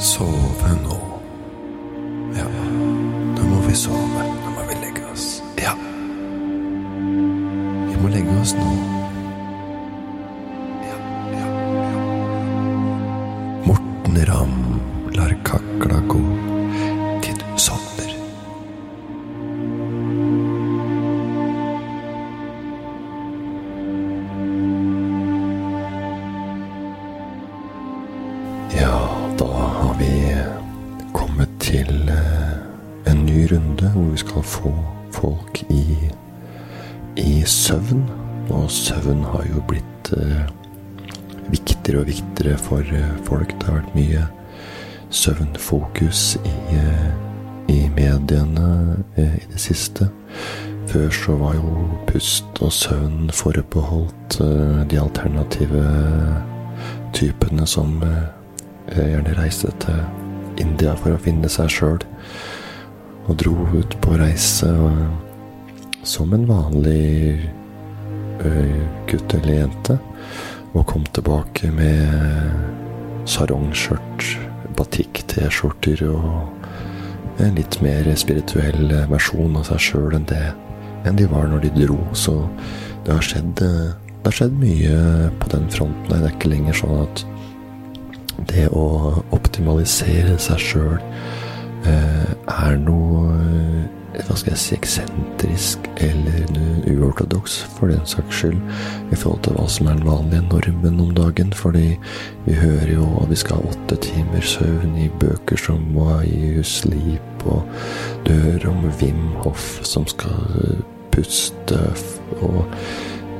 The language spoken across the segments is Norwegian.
sove viktigere for eh, folk. Det har vært mye søvnfokus i, eh, i mediene eh, i det siste. Før så var jo pust og søvn forbeholdt eh, de alternative typene som gjerne reiste til India for å finne seg sjøl. Og dro ut på reise som en vanlig gutt eller jente. Og kom tilbake med sarongskjørt, batikk-T-skjorter og en litt mer spirituell versjon av seg sjøl enn det enn de var når de dro. Så det har skjedd, det har skjedd mye på den fronten. Det er ikke lenger sånn at det å optimalisere seg sjøl eh, er noe hva skal jeg si, eksentrisk eller uortodoks, for den saks skyld, i forhold til hva som er den vanlige normen om dagen. Fordi vi hører jo at vi skal ha åtte timer søvn i bøker som Why Sleep, og hører om Wim Hoff som skal eh, puste og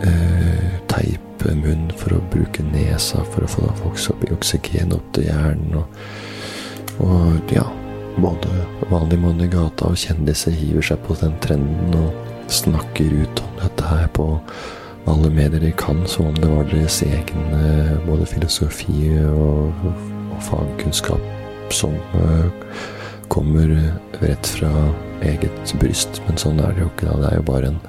eh, teipe munn for å bruke nesa for å få folk oksygen opp til hjernen. Og, og ja, både vanlig mann i gata og kjendiser hiver seg på den trenden og snakker ut om dette her på alle medier de kan, som om det var deres egen både filosofi og, og fagkunnskap som eh, kommer rett fra eget bryst. Men sånn er det jo ikke. da. Det er jo bare en,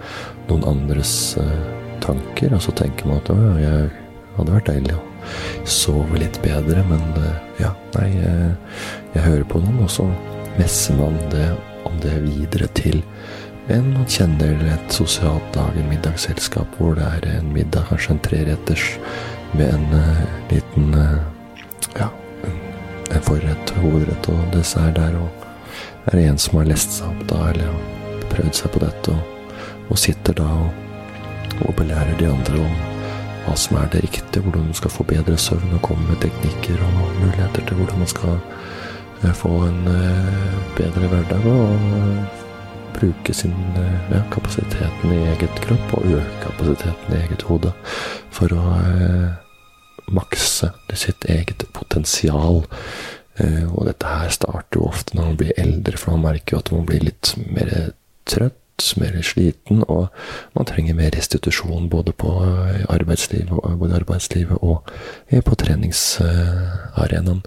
noen andres eh, tanker. Og så tenker man at å, ja, jeg hadde vært deilig å sove litt bedre, men eh, ja, nei, jeg hører på noen, og så messer man det om det videre til en man kjenner et sosialt lag, en middagsselskap, hvor det er en middag, kanskje en treretters med en uh, liten uh, ja, en, forrett, hovedrett og dessert der, og er det en som har lest seg opp da, eller prøvd seg på dette, og, og sitter da og, og belærer de andre om hva som er det riktige, hvordan du skal få bedre søvn, og komme med teknikker og muligheter til hvordan man skal få en eh, bedre hverdag, og eh, bruke sin eh, ja, kapasiteten i eget kropp, og øke kapasiteten i eget hode, for å makse sitt eget potensial. Og dette her starter jo ofte når man blir eldre, for man merker jo at man blir litt mer trøtt, mer sliten, og man trenger mer restitusjon både på eh, arbeidslivet, og- både arbeidslivet og eh, på treningsarenaen.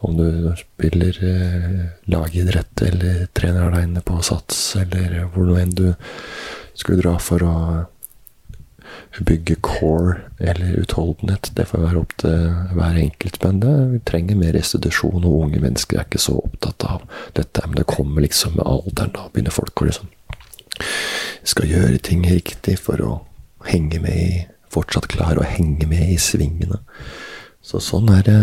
Om du spiller eh, lagidrett eller trener aleine på sats, eller hvor nå enn du skulle dra for å bygge core eller utholdenhet. Det får være opp til hver enkelt. Men det, trenger mer restitusjon, og unge mennesker er ikke så opptatt av dette. Men det kommer liksom med alderen. Da begynner folk å liksom skal gjøre ting riktig for å henge med i Fortsatt klare å henge med i svingene. Så sånn er det,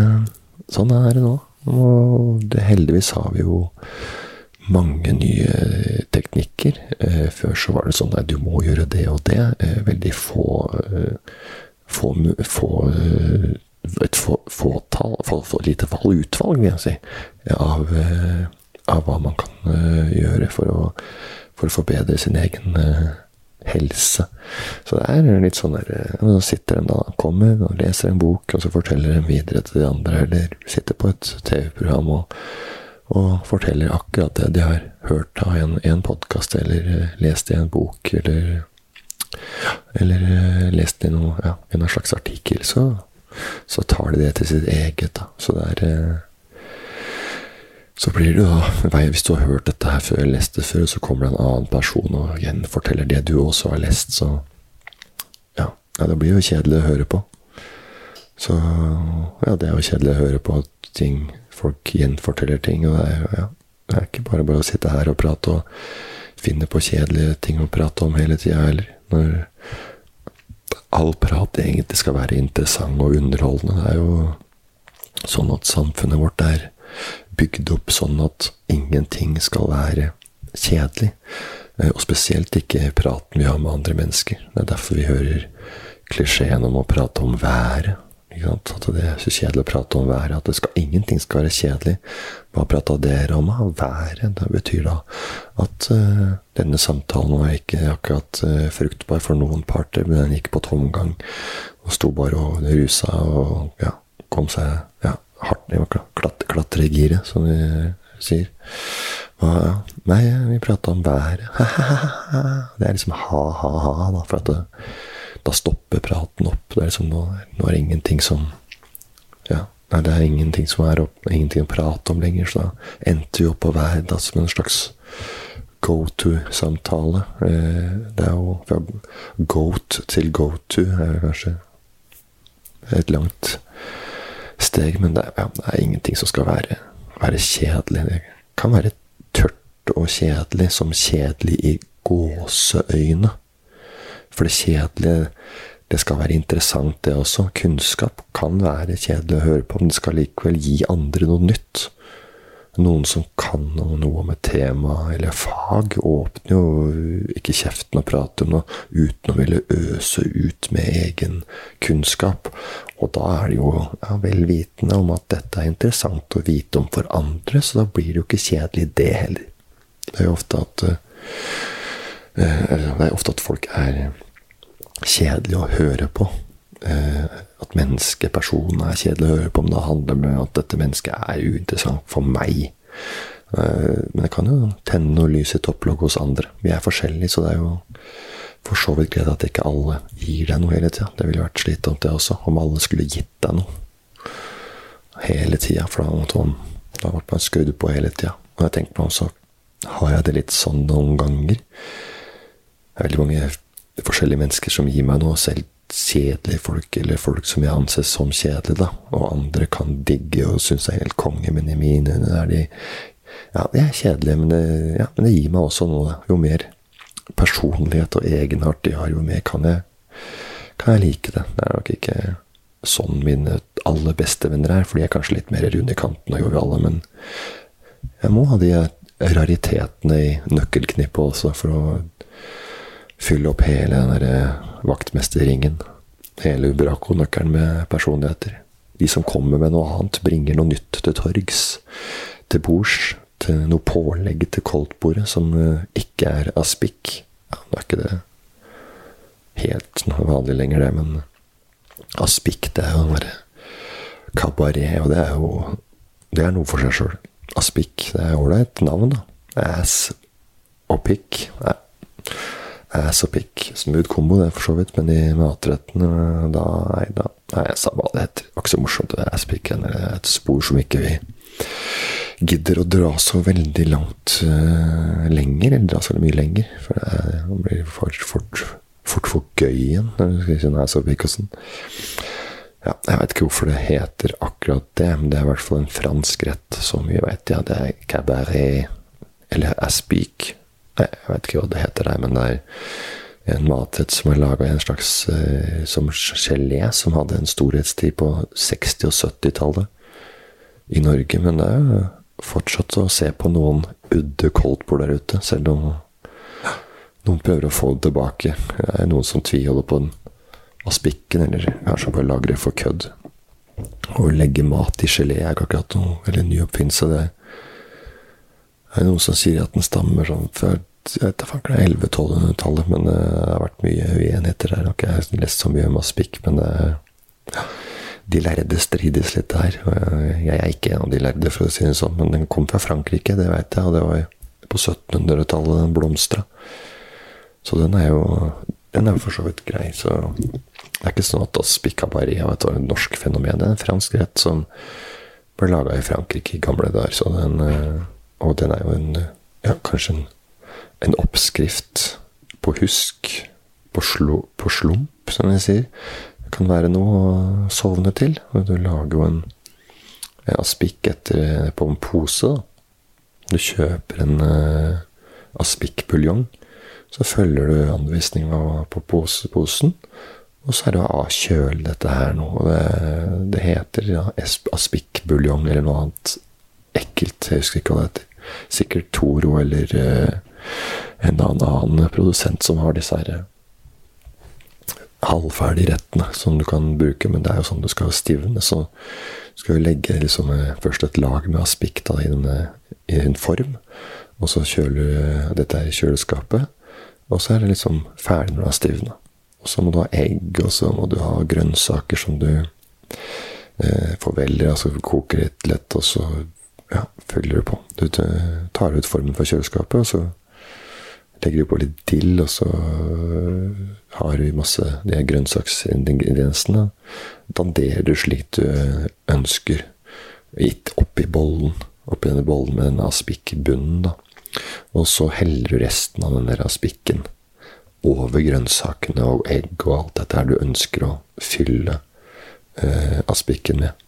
sånn er det nå. Og det, heldigvis har vi jo mange nye teknikker. Eh, før så var det sånn at du må gjøre det og det. Eh, veldig få eh, få, få et få- fåtall, få, få lite valg, utvalg, vil jeg si, av, av hva man kan gjøre for å, for å forbedre sin egen eh, helse. Så det er litt sånn der eh, Nå sitter en da, kommer og leser en bok, og så forteller en videre til de andre, eller sitter på et TV-program og og forteller akkurat det de har hørt av en, en podkast, eller eh, lest i en bok, eller eller lest i noe, ja, en slags artikkel, så, så tar de det til sitt eget. Da. Så det er Så blir det da Hvis du har hørt dette her før, lest det før, så kommer det en annen person og gjenforteller det du også har lest, så ja, ja, det blir jo kjedelig å høre på. Så ja, det er jo kjedelig å høre på at ting folk gjenforteller ting. Og det er, ja, det er ikke bare bare å sitte her og prate og finne på kjedelige ting å prate om hele tida heller. Når all prat egentlig skal være interessant og underholdende. Det er jo sånn at samfunnet vårt er bygd opp sånn at ingenting skal være kjedelig. Eh, og spesielt ikke praten vi har med andre mennesker. Det er derfor vi hører klisjeen om å prate om været. At det er så kjedelig å prate om været. At skal, ingenting skal være kjedelig. Hva prata dere om? av været. Det betyr da at uh, denne samtalen var ikke akkurat uh, fruktbar for noen parter, men den gikk på tomgang. Og sto bare og rusa og ja, kom seg ja, hardt ned og klat, klatregiret, som vi sier. Og, nei, vi prata om været. det er liksom ha-ha-ha, da. For det, da stopper praten opp. Det er liksom nå, nå er det ingenting som Ja, nei, det er ingenting som er opp, ingenting å prate om lenger. Så da endte vi opp på vær da, som en slags go to-samtale. Eh, det er jo fra goat til go to er kanskje et langt steg, men det ja, det er ingenting som skal være, være kjedelig. Det kan være tørt og kjedelig, som kjedelig i gåseøyne. For det kjedelige det skal være interessant, det også. Kunnskap kan være kjedelig å høre på, men det skal likevel gi andre noe nytt. Noen som kan noe om et tema eller fag, åpner jo ikke kjeften og prater om noe uten å ville øse ut med egen kunnskap. Og da er det jo ja, vel vitende om at dette er interessant å vite om for andre, så da blir det jo ikke kjedelig, det heller. Det er jo ofte at, det er ofte at folk er kjedelige å høre på. Eh, at mennesket, personen, er kjedelig å høre på, men det handler med om at dette mennesket er uinteressant for meg. Eh, men det kan jo tenne noe lys i topplokket hos andre. Vi er forskjellige, så det er jo for så vidt greit at ikke alle gir deg noe hele tida. Det ville vært slitsomt, det også, om alle skulle gitt deg noe hele tida. For da måtte man da skrudd på hele tida. Og jeg tenker meg så har jeg det litt sånn noen ganger. Det er veldig mange forskjellige mennesker som gir meg noe, selv kjedelige folk, eller folk som jeg anses som kjedelige, da. Og andre kan digge og synes jeg er helt konge, men i mine er de Ja, de er kjedelige, men det, ja, men det gir meg også noe. Jo mer personlighet og egenart de har, jo mer kan jeg, kan jeg like det. Det er nok ikke sånn mine aller beste venner er, for de er kanskje litt mer runde i kanten og joviale, men jeg må ha de raritetene i nøkkelknippet også for å fylle opp hele den derre vaktmesterringen. Hele Ubraco-nøkkelen med personligheter. De som kommer med noe annet, bringer noe nytt til torgs. Til bords. Til noe pålegg til koldtbordet som eh, ikke er aspik. Ja, nå er ikke det helt vanlig lenger, det, men aspik, det er jo bare kabaret, og det er jo Det er noe for seg sjøl. Aspik, det er ålreit navn, da. Ass og pikk. Ja ass og pikk. Smooth kombo, det, for så vidt, men i matretten da Nei, da Nei, jeg sa hva det heter. Det var ikke så morsomt. Det er ass-pikk et spor som ikke vi gidder å dra så veldig langt uh, lenger, eller dra så mye lenger. For det blir fort, fort, fort for gøy igjen når du skal si ass og pikk og sånn. Ja, jeg vet ikke hvorfor det heter akkurat det, men det er i hvert fall en fransk rett, som vi vet. Ja, det er cabaret, eller aspik. Jeg vet ikke hva det heter der, men det er en matrett som er laga i en slags uh, som gelé, som hadde en storhetstid på 60- og 70-tallet i Norge. Men det er fortsatt å se på noen udde koldtbord der ute, selv om noen prøver å få det tilbake. Det er noen som tviholder på den aspikken, eller kanskje bare lager det for kødd. Å legge mat i gelé er ikke akkurat noe veldig ny oppfinnelse. det det er noen som sier at den stammer sånn ikke, 1100-1200-tallet, men det har vært mye uenigheter der. Jeg har ikke lest så mye om aspik, men det, ja, de lærde strides litt der. Jeg er ikke en av de lærde, for å si det sånn, men den kom fra Frankrike, det vet jeg, og det var på 1700-tallet den blomstra. Så den er jo den er for så vidt grei. Så det er ikke sånn at aspik kabari er et norsk fenomen. Det er en fransk rett som ble laga i Frankrike i gamle dager. Så den eh, og den er jo en, ja, kanskje en, en oppskrift på husk, på, slo, på, slump, som jeg sier. Det kan være noe å sovne til. Og du lager jo en aspik etter, på en pose. Du kjøper en uh, aspikkbuljong, så følger du anvisninga på pose, posen. Og så er det å avkjøle dette her nå. Det, det heter ja, aspikkbuljong eller noe annet ekkelt. Jeg husker ikke hva det heter. Sikkert Toro eller uh, en annen produsent som har disse her halvferdige rettene som du kan bruke, men det er jo sånn du skal stivne. Så skal du legge liksom, først et lag med aspik i, denne, i en form, og så kjøler du dette i kjøleskapet. Og så er det liksom ferdig når det har stivna. Og så må du ha egg, og så må du ha grønnsaker som du eh, forveller, altså koker litt lett, og så ja, fyller du på. Du tar ut formen fra kjøleskapet, og så legger du på litt dill, og så har du masse de grønnsaksingrediensene. Danderer du slik du ønsker, gitt oppi bollen. Oppi denne bollen med denne aspikkbunnen, da. Og så heller du resten av den der aspikken over grønnsakene og egg og alt dette her du ønsker å fylle eh, aspikken med.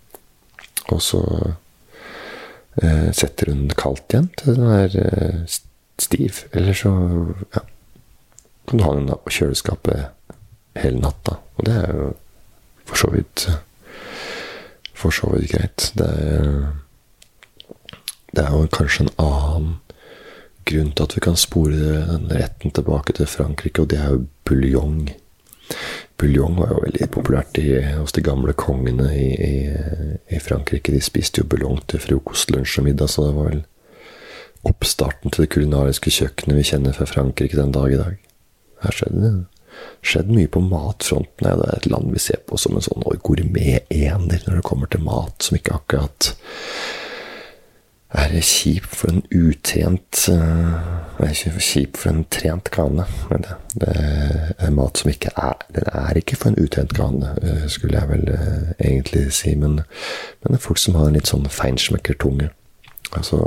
Og så setter hun kaldt igjen til den er eh, stiv. Eller så ja, kan du ha den på kjøleskapet hele natta. Og det er jo for så vidt for så vidt greit. Det er, det er jo kanskje en annen grunn til at vi kan spore den retten tilbake til Frankrike, og det er jo buljong. Buljong var jo veldig populært i, hos de gamle kongene i, i, i, Frankrike. De spiste jo buljong til frokost, lunsj og middag, så det var vel oppstarten til det kulinariske kjøkkenet vi kjenner fra Frankrike den dag i dag. Her skjedde det skjedd mye på matfronten. Det er et land vi ser på som en sånn gourmet-ener når det kommer til mat, som ikke akkurat er kjip for en uttrent, det er ikke kjip for en trent. Men det, er mat som ikke er Den er ikke for en utrent gane, uh, skulle jeg vel uh, egentlig si. Men, men, det er folk som har en litt sånn feinschmecker-tunge. Altså,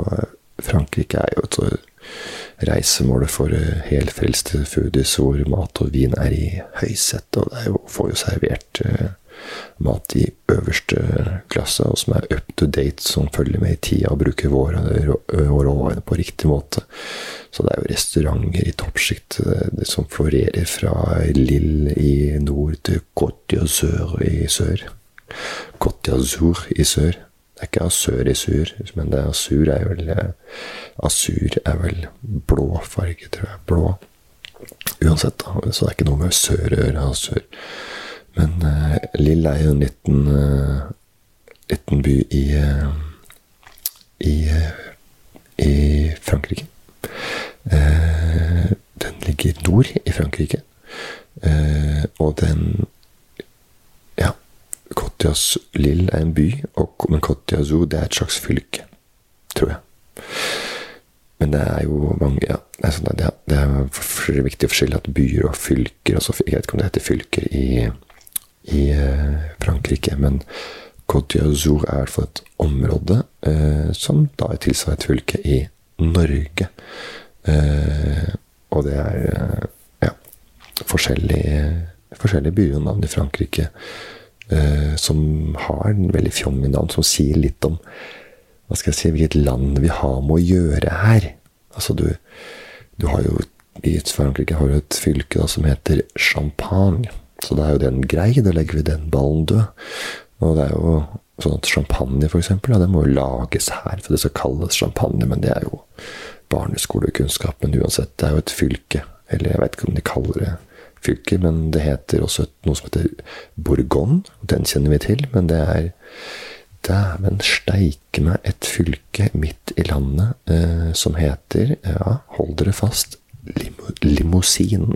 Frankrike er jo et reisemålet for helfrelste foodies hvor mat og vin er i høysetet. Og det får jo servert mat i øverste klasse, og som er up to date, som følger med i tida og bruker våre råvarene på riktig måte. Så det er jo restauranter i toppsjikt som florerer fra Lille i nord til Côte d'Azur i sør. Côte d'Azur i sør. Det er ikke Azur i sur, men det er Asur er vel Asur er vel blå farge, tror jeg. Blå. Uansett, da. Så det er ikke noe med sør å gjøre. Asur. Men uh, Lille er jo en liten, uh, liten by i, uh, i, i Frankrike. den ligger nord i Frankrike. og den Ja, Cotias Lille er en by, og, men Cotiazou det er et slags fylke, tror jeg. Men det er jo mange ja, det, er sånn, det, det er viktig å forskjelle at byer og fylker altså, Jeg vet ikke om det heter fylker i i eh, Frankrike. Men Côte d'Azur er i fall et område eh, som da er tilsvarende et fylke i Norge. Eh, og det er ja, forskjellige, forskjellige byer og navn i Frankrike som har en veldig fjonge navn, som sier litt om hva skal jeg si, hvilket land vi har med å gjøre her. Altså, du, du har jo i Frankrike har du et fylke da, som heter Champagne. Så da er jo den grei. Da legger vi den ballen død. Og det er jo sånn at champagne, for eksempel, ja, det må jo lages her, for det skal kalles champagne, men det er jo barneskolekunnskap. Men uansett, det er jo et fylke. Eller jeg vet ikke om de kaller det fylke, men det heter også noe som heter Bourgogne. Den kjenner vi til, men det er Dæven steike meg et fylke midt i landet eh, som heter, ja, hold dere fast, limo, limousin.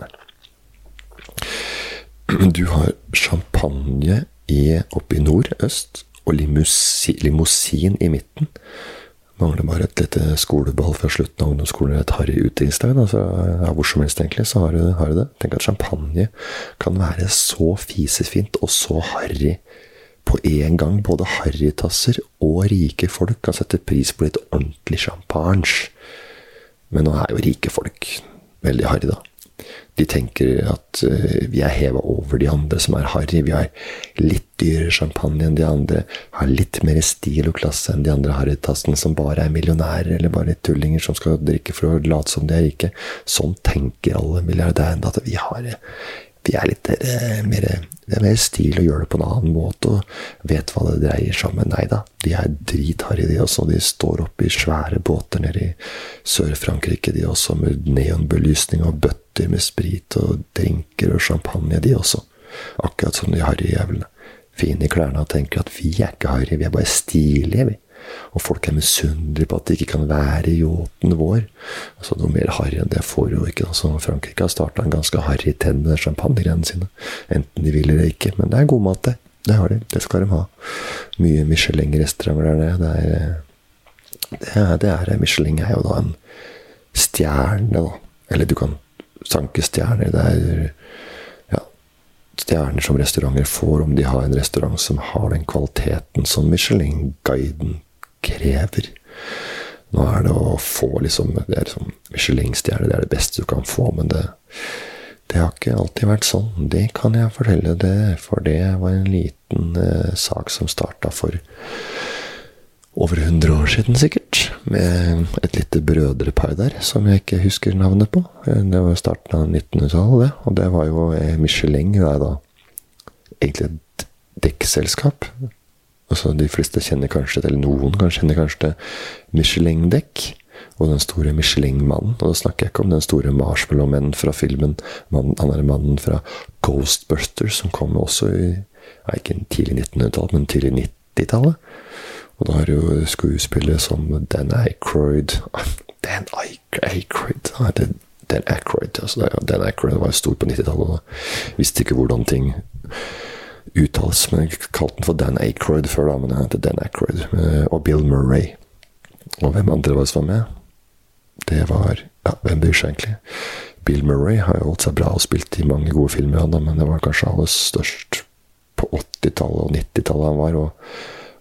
Du har champagne i, oppe i nord-øst, og limousin i midten. Mangler bare et lite skoleball fra slutten av ungdomsskolen, et harry utdrikningslag. Altså, ja, hvor som helst, egentlig, så har du, har du, det. Tenk at champagne kan være så fisefint og så harry på en gang. Både harrytasser og rike folk kan sette pris på litt ordentlig champagne. Men nå er jo rike folk veldig harry, da. De tenker at uh, vi er heva over de andre som er harry. Vi har litt dyrere champagne enn de andre. Har litt mer stil og klasse enn de andre harrytassene som bare er millionærer eller bare litt tullinger som skal drikke for å late som de er rike. Sånn tenker alle milliardærene. At vi har vi er litt uh, mer, det er mer stil å gjøre det på en annen måte og vet hva det dreier seg om. Men nei da, de er dritharry, de også. De står oppe i svære båter nede i Sør-Frankrike, de også, med neonbelysning og bøtter med sprit og drinker og champagne, de også. Akkurat som de harry jævlene. Fine i klærne og tenker at vi er ikke harry, vi er bare stilige, vi. Og folk er misunnelige på at de ikke kan være i yachten vår. Altså Noe mer harry enn det får jo ikke. Altså, Frankrike har starta en ganske harry trend med champagnegreiene sine. Enten de vil eller ikke. Men det er god mat, det. Det har de. Det skal de ha. Mye Michelin-restauranter der nede. Det er, det er, det er Michelin er jo da en stjerne, da. Eller du kan sanke stjerner. Det er ja, stjerner som restauranter får om de har en restaurant som har den kvaliteten som Michelin-guiden krever. Nå er det å få liksom Det er liksom Michelin-stjerne, det er det beste du kan få, men det, det har ikke alltid vært sånn. Det kan jeg fortelle det, for det var en liten eh, sak som starta for over 100 år siden, sikkert. Med et lite brødrepar der, som jeg ikke husker navnet på. Det var starten av 1900-tallet, det. Og det var jo eh, Michelin. Det er da egentlig et dekkselskap Altså, de fleste kjenner kanskje til, eller noen kan kjenne kanskje til Michelin-dekk og den store Michelin-mannen. Og da snakker jeg ikke om den store Marshmallow-mannen fra filmen. Man, han er mannen fra Ghostbusters, som kom også i ja, ikke tidlig 1900-tall, men tidlig 90-tallet. Og da har du skuespillet som Dan Aykroyd Dan Aykroyd Dan Aykroyd, altså Dan var stor på 90-tallet og visste ikke hvordan ting uttales. Men jeg kalte den for Dan Aykroyd før, da, men den heter Dan Aykroyd. Eh, og Bill Murray. Og hvem andre var det som var med? Det var Ja, hvem bryr seg egentlig? Bill Murray har jo holdt seg bra og spilt i mange gode filmer, han, men det var kanskje aller størst på 80-tallet og 90-tallet han var. Og,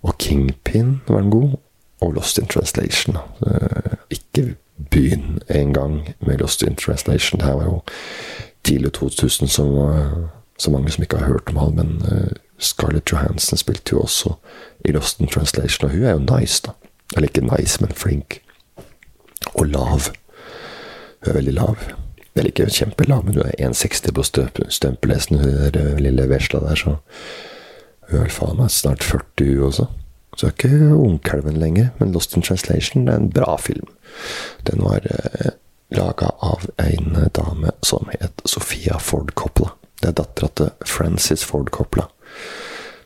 og, Kingpin var han god. Og Lost in Translation. Uh, ikke begynn en gang med Lost in Translation. Det her var jo tidlig 2000 som uh, så mange som ikke har hørt om han, men uh, Scarlett Johansen spilte jo også i Lost in Translation, og hun er jo nice, da. Eller ikke nice, men flink. Og lav. Hun er veldig lav. Eller ikke kjempelav, men hun er 1,60 på stømpelesen, hun der lille vesla der, så hun er vel faen meg snart 40, hun også. Så er ikke ungkalven lenger, men Lost in Translation er en bra film. Den var eh, laga av en dame som het Sofia Ford Coppola. Det er dattera til Francis Ford Coppola,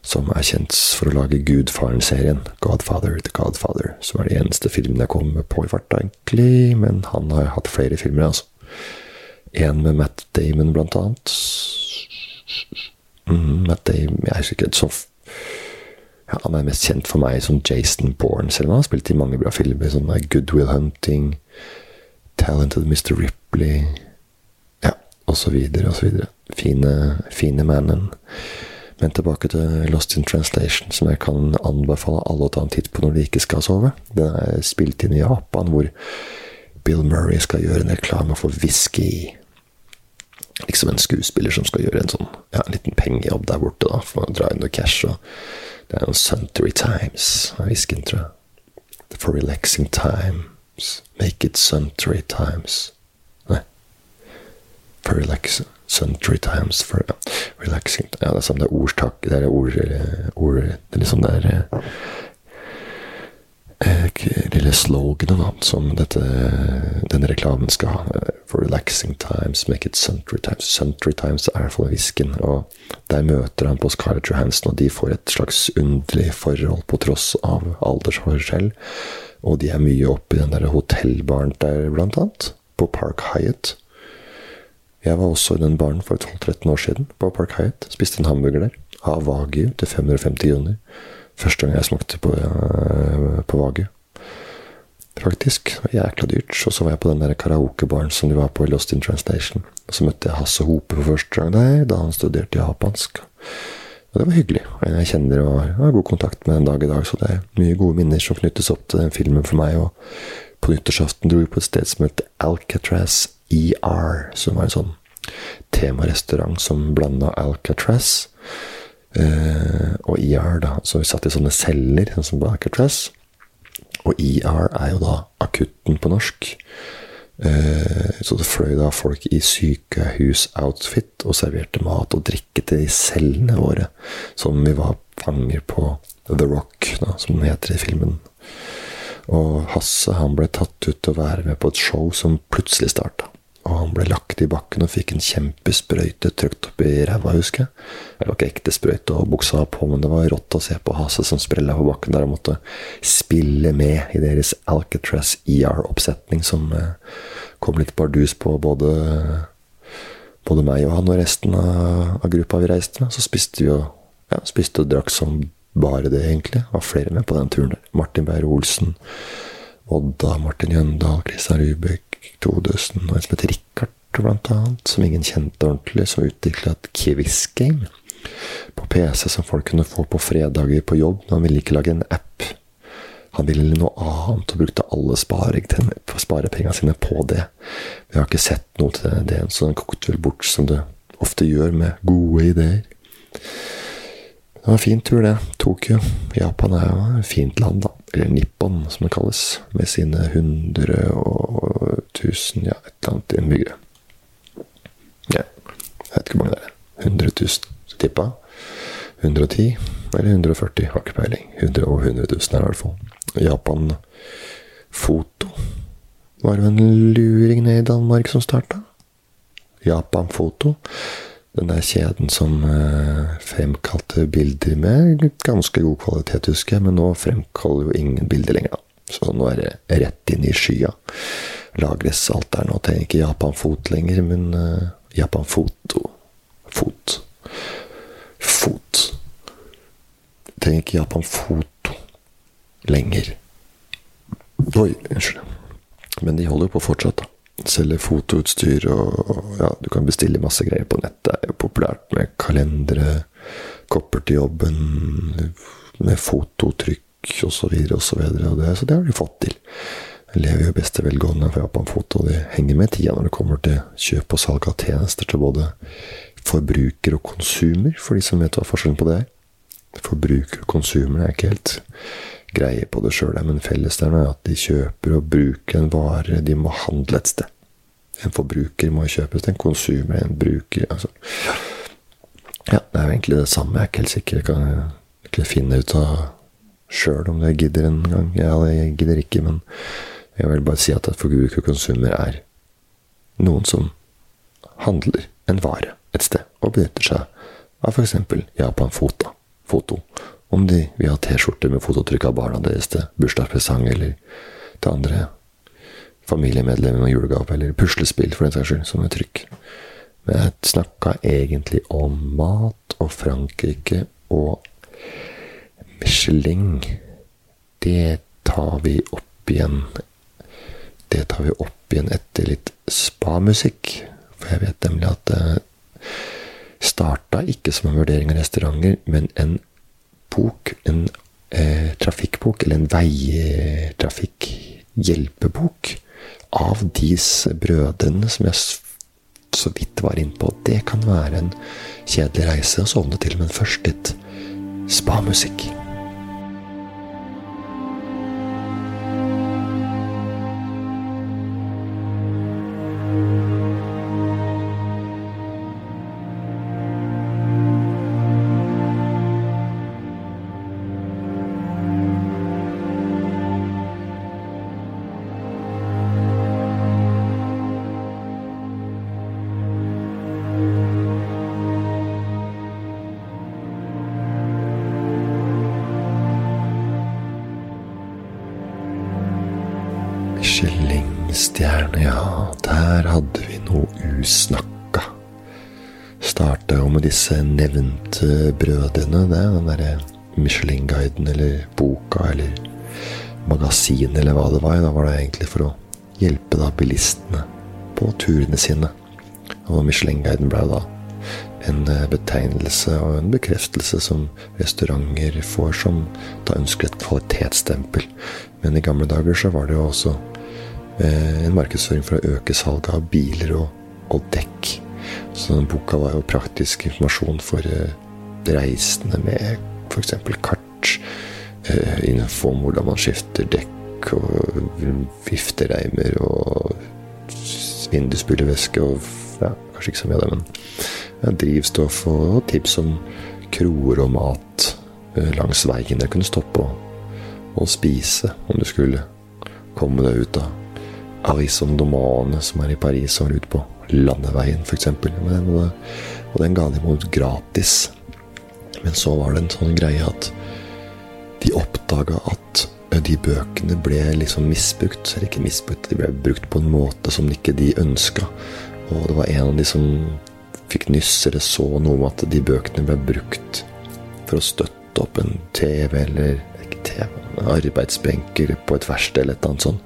som er kjent for å lage Gudfaren-serien, Godfather The Godfather, som er de eneste filmene jeg kommer på i farta, egentlig, men han har hatt flere filmer, altså. En med Matt Damon, blant annet. Mm, Matt Damon Jeg er ikke så ja, Han er mest kjent for meg som Jason Bourne, selv om han har spilt i mange bra filmer, som Good Will Hunting, Talented Mr. Ripley så videre. Fine, fine mannen. Men tilbake til Lost in Translation, som jeg kan anbefale alle å ta en titt på når de ikke skal sove. Den er spilt inn i Japan, hvor Bill Murray skal gjøre en reklame for whisky. Liksom en skuespiller som skal gjøre en sånn ja, en liten pengejobb der borte da, for å dra inn noe cash. Og det er noen Suntory Times av whiskyen, tror jeg. For relaxing times. Make it Suntory Times for relaxing. three Times for relaxing Ja, det er sånn det ordstak Det er ord, ord Det er liksom det er eh, lille sloganet som dette, denne reklamen skal ha. For relaxing times, make it century Times. Century Times er i hvert fall whisken. Og der møter han på Scarlett Johansen, og de får et slags underlig forhold på tross av aldersforskjell. Og de er mye oppe i den der hotellbaren der, blant annet. På Park Hyatt. Jeg var også i den baren for 12-13 år siden, på Park Hyatt. Spiste en hamburger der. Av Wagyu til 550 kroner. Første gang jeg smakte på, uh, på Wagyu. Faktisk. Det jækla dyrt. Og så var jeg på den der karaokebaren som de var på i Lost in Translation. Og så møtte jeg Hasse Hope for første gang der, da han studerte japansk. Og det var hyggelig. Og jeg kjenner og har god kontakt med den dag i dag, så det er mye gode minner som knyttes opp til den filmen for meg. Og på nyttårsaften dro vi på et sted som heter Alcatraz ER, som var en sånn temarestaurant som blanda Alcatraz eh, og ER. da, Så vi satt i sånne celler, sånn som på Alcatraz. Og ER er jo da akutten på norsk. Eh, så det fløy da folk i sykehusoutfit og serverte mat og drikke til de cellene våre, som vi var fanger på The Rock, da, som den heter i filmen. Og Hasse han ble tatt ut til å være med på et show som plutselig starta. Og han ble lagt i bakken og fikk en kjempesprøyte trykt opp i ræva, husker jeg. Det var ikke ekte sprøyte og buksa på, men det var rått å se på Hase som sprella på bakken der og måtte spille med i deres Alcatraz ER-oppsetning, som eh, kom litt bardus på både, både meg og han og resten av, av gruppa vi reiste med. Så spiste vi og, ja, spiste og drakk som bare det, egentlig. Var flere med på den turen der. Martin Beyer-Olsen, Odda, Martin Jøndal, Christian Rubek, Todøsten og en som heter Richard, blant annet. Som ingen kjente ordentlig. Som utvikla et Kivis-game på PC som folk kunne få på fredager på jobb. Men han ville ikke lage en app. Han ville noe annet og brukte alle sparepengene sine på det. Vi har ikke sett noe til det, så den kokte vel bort som det ofte gjør med gode ideer. Det var en fin tur, det. Tokyo. Japan er jo et fint land, da. Eller Nippon, som det kalles. Med sine hundre og tusen, ja, et eller annet innbyggere. Ja, jeg vet ikke hvor mange det er. 100 000, tippa. 110 eller 140, har ikke peiling. 100 og 100 000 er det i hvert fall. Japan Foto var det en luring ned i Danmark som starta. Japan Foto. Den der kjeden som eh, fremkalte bilder med ganske god kvalitet, husker jeg, men nå fremkaller jo ingen bilder lenger. Så nå er det rett inn i skya. Lagres alt der nå. Trenger ikke Japanfot lenger, men uh, Japanfoto. Fot. Fot. Trenger ikke Japanfoto lenger. Oi, unnskyld. Men de holder jo på fortsatt, da. Selger fotoutstyr og ja, du kan bestille masse greier på nett. Det er jo populært med kalendere, kopper til jobben, med fototrykk osv. Så, videre, og så, videre, og det, så det har de fått til. Jeg lever jo beste velgående for Japan Foto, og det henger med tida når det kommer til kjøp og salg av tjenester til både forbruker og konsumer, for de som vet hva forskjellen på det er. Forbruker og konsumer er ikke helt greie på det sjøl, men fellesnevneren er at de kjøper og bruker en vare de må handle et sted. En forbruker må kjøpes, en konsumer, en bruker altså. Ja, det er jo egentlig det samme. Jeg er ikke helt sikker. Jeg kan ikke finne ut av sjøl om jeg gidder en gang. Ja, jeg gidder ikke, men jeg vil bare si at et forbruker og konsumer er noen som handler en vare et sted, og benytter seg av f.eks. Japan Foto. Foto om de vil ha T-skjorte med fototrykk av barna deres til bursdagspresang eller til andre familiemedlemmer med julegave, eller puslespill, for den saks skyld, som er trykk. Men jeg snakka egentlig om mat og Frankrike og Michelin. Det tar vi opp igjen. Det tar vi opp igjen etter litt spamusikk. For jeg vet nemlig at det starta ikke som en vurdering av restauranter, men en bok, en eh, trafikkbok, eller en veitrafikkhjelpebok, av disse brødrene som jeg så vidt var innpå. Det kan være en kjedelig reise å sovne til, men først litt spamusikk. Brødrene, det. Den derre Michelin-guiden eller boka eller magasinet eller hva det var. Da var det egentlig for å hjelpe da bilistene på turene sine. Og Michelin-guiden ble da en betegnelse og en bekreftelse som restauranter får, som da ønsker et kvalitetsstempel. Men i gamle dager så var det jo også Eh, en markedsføring for å øke salget av biler og, og dekk. Så denne boka var jo praktisk informasjon for eh, reisende med f.eks. kart. Eh, info om hvordan man skifter dekk og viftereimer og vindusspylervæske og ja, kanskje ikke så mye av det, men ja, drivstoff og tips om kroer og mat eh, langs veien jeg kunne stoppe og, og spise om du skulle komme deg ut av Arison Domane, som er i Paris, og ut på landeveien, f.eks. Og, den ga de imot gratis. Men så var det en sånn greie at de oppdaga at de bøkene ble liksom misbrukt. Eller ikke misbrukt, de ble brukt på en måte som ikke de ønska. Og det var en av de som fikk nyss eller så noe om at de bøkene ble brukt for å støtte opp en TV eller ikke TV, en arbeidsbenk på et verksted eller et eller annet sånt.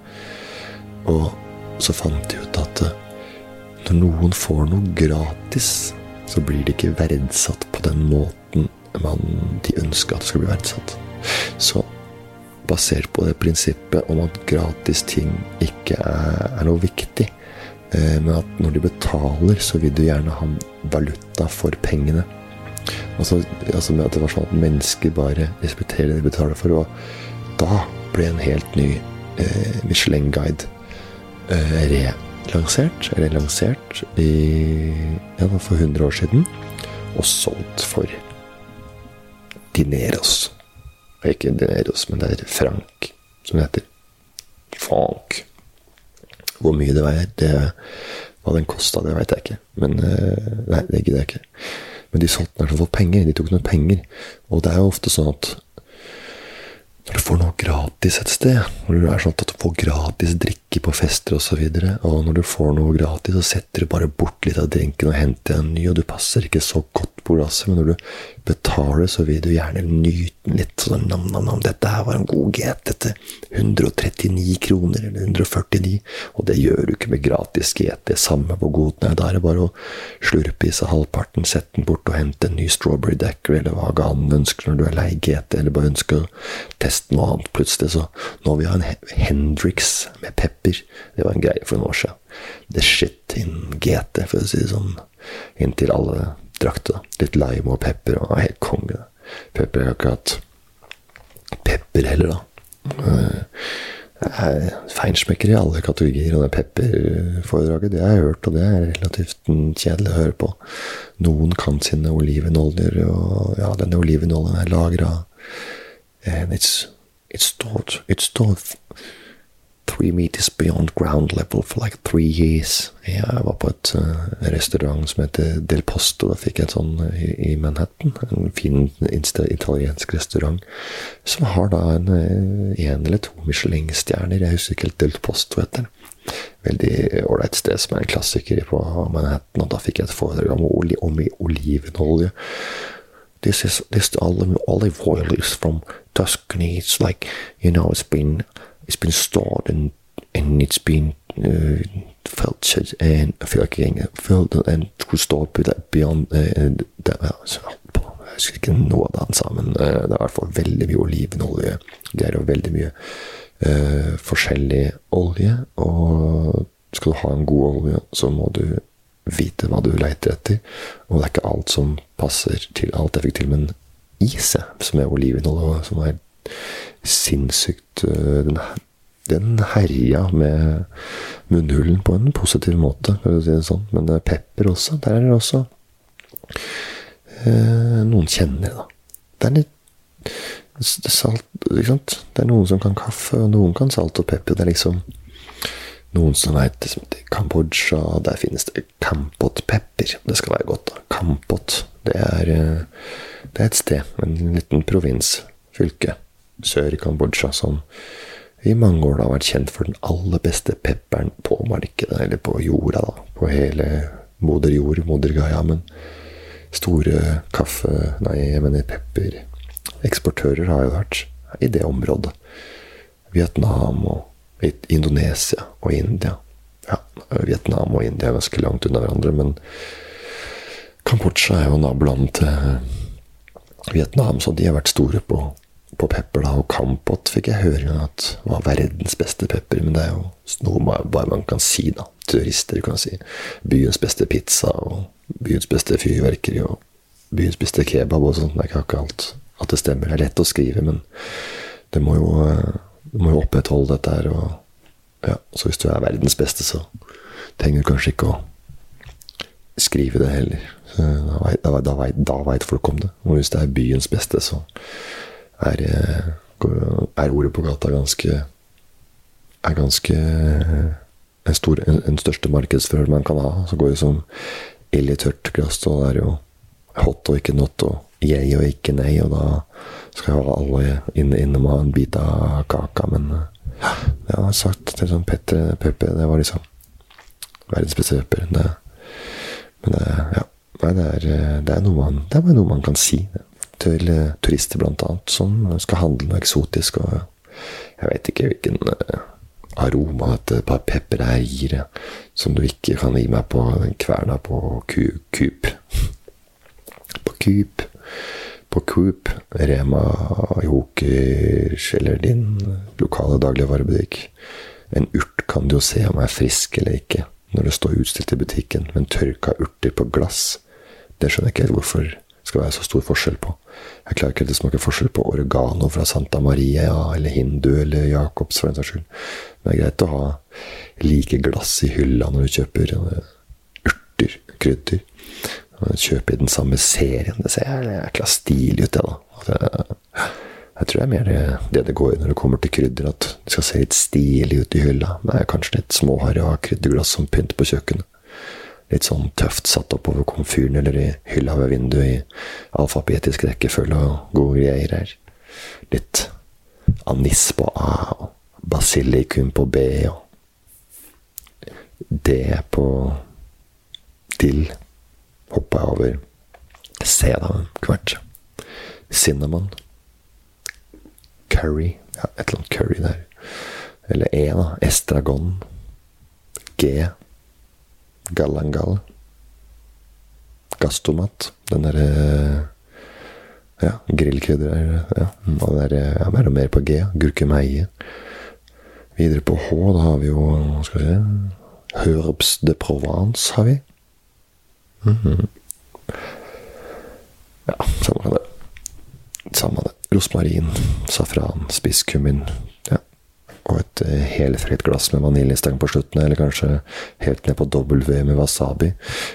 Og så fant de ut at eh, når noen får noe gratis, så blir det ikke verdsatt på den måten man, de ønsker at det skal bli verdsatt. Så basert på det prinsippet om at gratis ting ikke er, er noe viktig, eh, men at når de betaler, så vil du gjerne ha valuta for pengene. Altså, altså med at det var sånn at mennesker bare respekterer det de betaler for. Og da ble en helt ny eh, Michelin-guide Eh, relansert, eller lansert, i, ja, for 100 år siden. Og solgt for dineros. Ikke dineros, men det er frank som det heter. Frank. Hvor mye det veier, det, hva den kosta, det veit jeg ikke. Men eh, Nei, det gidder jeg ikke. Men de solgte den for penger. De tok noen penger. Og det er jo ofte sånn at når du får noe gratis et sted, når du er sånn at du får gratis drikke på fester osv., og, så og når du får noe gratis, så setter du bare bort litt av drinken og henter en ny, og du passer ikke så godt på glasset, men når du betaler, så vil du gjerne nyte den litt. Sånn nam, nam, nam, dette her var en god GT dette 139 kroner, eller 149, og det gjør du ikke med gratis GT, samme på god nei, da er det bare å slurpe i seg halvparten, sette den bort og hente en ny strawberry decker, eller hva ganen ønsker når du er lei GT, eller bare ønsker å teste noe annet plutselig. Så nå vil vi ha en Hendrix med pepper. Det var en greie for noen år siden. The shit in GT, for å si det sånn. Inntil alle drakk det. Litt lime og pepper, og helt konge. Pepper er akkurat pepper heller, da. Uh, Feinschmecker i alle kategorier, og det pepperforedraget det har jeg hørt, og det er relativt kjedelig å høre på. Noen kan sine olivenoljer, og ja, denne olivenoljen er lagra it's, it's stored, it's stored three meters beyond ground level for like three years. Jeg var på et uh, restaurant som heter Del Posto. Da fikk jeg en sånn uh, i, Manhattan. En fin italiensk restaurant som har da en uh, en eller to Michelin-stjerner. Jeg husker ikke helt Del Posto heter Veldig ålreit sted som er en klassiker på Manhattan. Og da fikk jeg et foredrag om, oli om olivenolje. This is this olive oil is from Tuscany. It's like you know, it's been it's been stored and and it's been uh, filtered and filtering filtered and stored beyond uh, det, altså, Jeg husker ikke noe av det han sa, men uh, det er i hvert fall veldig mye olivenolje-greier og veldig mye uh, forskjellig olje. Og skal du ha en god olje, så må du vite hva du leiter etter. Og det er ikke alt som passer til alt jeg fikk til, men iset, som er olivenolje, som er sinnssykt eh, den, den herja med munnhulen på en positiv måte, for å si det sånn. Men det er pepper også. Der er det også eh, Noen kjenner, da. Det er litt salt, ikke sant? Det er noen som kan kaffe, og noen kan salt og pepper. Det er liksom noen som veit Kambodsja. Der finnes det kampotpepper. Det skal være godt, da. Kampot. Det er, eh, det er et sted, en liten provins, fylke, sør i Kambodsja, som i mange år da har vært kjent for den aller beste pepperen på markedet, eller på jorda, da. På hele moder jord, moder Gaia. Men store kaffe... Nei, jeg mener peppereksportører har jo vært i det området. Vietnam og Indonesia og India. Ja, Vietnam og India er ganske langt unna hverandre, men Kambodsja er jo naboland til Vietnam, så de har vært store på på pepper, da, og Kampot fikk jeg høre at var verdens beste pepper. Men det er jo noe bare man kan si, da. Turister kan si. Byens beste pizza, og byens beste fyrverkeri, og byens beste kebab og sånt. Det er ikke akkurat at det stemmer. Det er lett å skrive, men det må jo, det må jo opprettholde dette her. Og ja, så hvis du er verdens beste, så trenger du kanskje ikke å skrive det heller. Da veit folk om det. Og hvis det er byens beste, så er, er ordet på gata ganske Er ganske en, stor, en, en største markedsfører man kan ha. Så går det som ild i tørt glass, og det er jo hot og ikke not, og jeg og ikke nei, og da skal jo alle inn, innom ha en bit av kaka, men jeg har sagt til sånn Petter Peppe, det var liksom verdens beste. Det, men det, ja, det, er, det, er man, det er bare noe man kan si. Det til eh, turister, annet, som skal handle noe eksotisk. og Jeg vet ikke hvilken eh, aroma dette pepper her gir, som du ikke kan gi meg på den kverna på Coop. På Coop. På Coop, Rema, Jokers eller din lokale dagligvarebutikk. En urt kan du jo se om er frisk eller ikke når det står utstilt i butikken, men tørka urter på glass, det skjønner jeg ikke helt hvorfor skal være så stor forskjell på. Jeg klarer ikke helt å smake forskjell på oregano fra Santa Maria eller Hindu eller Jacobs, for den saks skyld. Men det er greit å ha like glass i hylla når du kjøper urter, krydder. Kjøpe i den samme serien. Det ser jækla stilig ut, det, da. Jeg tror det er mer det det går i når det kommer til krydder, at det skal se litt stilig ut i hylla. Det er kanskje litt småharry å ha krydderglass som pynt på kjøkkenet litt sånn tøft satt oppover komfyren eller i hylla ved vinduet i alfabetisk rekkefølge og gode greier her. Litt anis på A og basilikum på B og D på dill. Hoppa jeg over C, da, hvert. Cinnamon. Curry. Ja, et eller annet curry der. Eller E, da. Estragon. G. Gallangal. Gastomat. Den derre Ja, grillkrydder ja, og det er ja, mer og mer på G. Gurkemeie. Videre på H, da har vi jo skal vi si Herbs de Provence, har vi. Mm -hmm. Ja, samme det. Samme det. Rosmarin, safran, spisskummin, et helfritt glass med vaniljestang på slutten, eller kanskje helt ned på W med wasabi.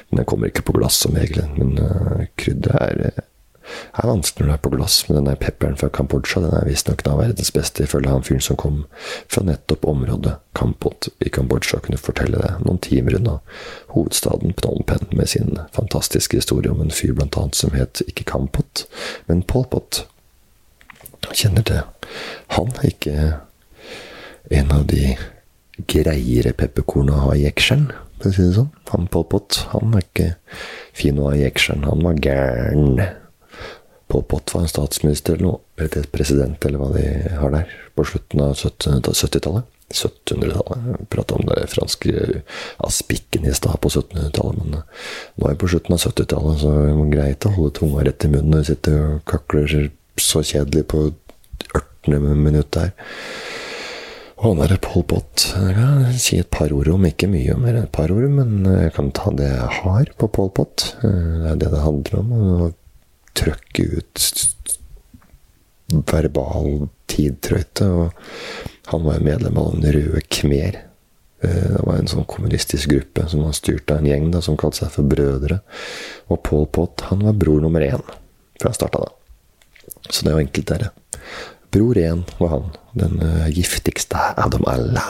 Men den kommer ikke på glass som regel. Men uh, krydderet er, eh, er vanskelig når det er på glass. Men den pepperen fra Kambodsja den er visstnok verdens beste, ifølge han fyren som kom fra nettopp området Kampot i Kambodsja, kunne fortelle det noen timer unna hovedstaden Phnom Penh med sin fantastiske historie om en fyr blant annet som het ikke Kampot, men Pol Pot. Kjenner til han, ikke en av de greiere pepperkorna å ha i jekselen, for å si det sånn. Han Pol Pot han er ikke fin å ha i jekselen, han var gæren. Pol Pot var en statsminister eller noe, eller president, eller hva de har der, på slutten av 70-tallet. 1700-tallet. Prata om det franske aspikken i stad på 1700-tallet, men nå er vi på slutten av 70-tallet, så det er greit å holde tunga rett i munnen når du sitter og kakler så kjedelig på 18. minutt der. Og han derre Pol Pot Jeg kan si et par ord om, ikke mye mer enn et par ord, men jeg kan ta det jeg har på Pol Pot. Det er det det handler om. Å trøkke ut verbal tidtrøyte. Og han var medlem av Den røde khmer. Det var en sånn kommunistisk gruppe som var styrt av en gjeng da, som kalte seg for Brødre. Og Pol Pot han var bror nummer én fra starta da. Så det er jo enkelt, dere. Bror én var han, den uh, giftigste av dem alle,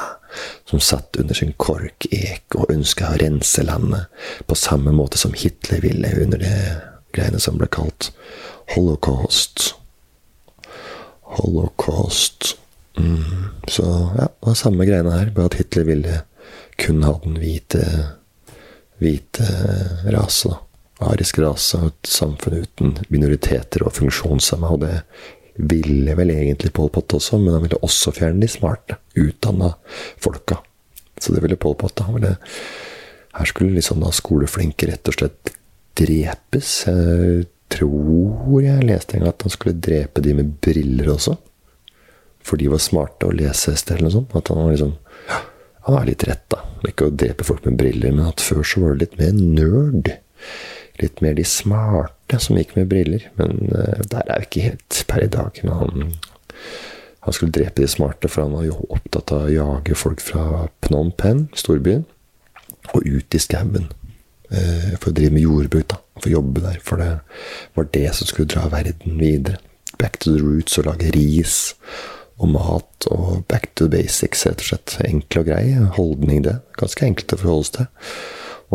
som satt under sin korkek og ønska å rense landet, på samme måte som Hitler ville under det greiene som ble kalt holocaust. Holocaust. Mm. Så ja, det var samme greiene her, bare at Hitler ville kun ha den hvite hvite rase, da. Arisk rase og et samfunn uten minoriteter og funksjonshemma, og det ville vel egentlig Pol Pot også, men han ville også fjerne de smarte, utdanna folka. Så det ville Pol Pot. Han ville, her skulle liksom da skoleflinke rett og slett drepes. Jeg tror jeg leste en gang at han skulle drepe de med briller også. For de var smarte å lese eller noe sånt. At han var liksom Han har litt rett, da. Ikke å drepe folk med briller, men at før så var det litt mer nerd. Litt mer de smarte som gikk med briller. Men uh, der er vi ikke helt per i dag. Men han, han skulle drepe de smarte, for han var jo opptatt av å jage folk fra Phnom Penh, storbyen, og ut i skauen. Uh, for å drive med jordbruk, da. For å jobbe der. For det var det som skulle dra verden videre. Back to the roots og lage ris og mat og back to the basics, rett og slett. Enkel og grei holdning, det. Ganske enkelt å forholde seg til.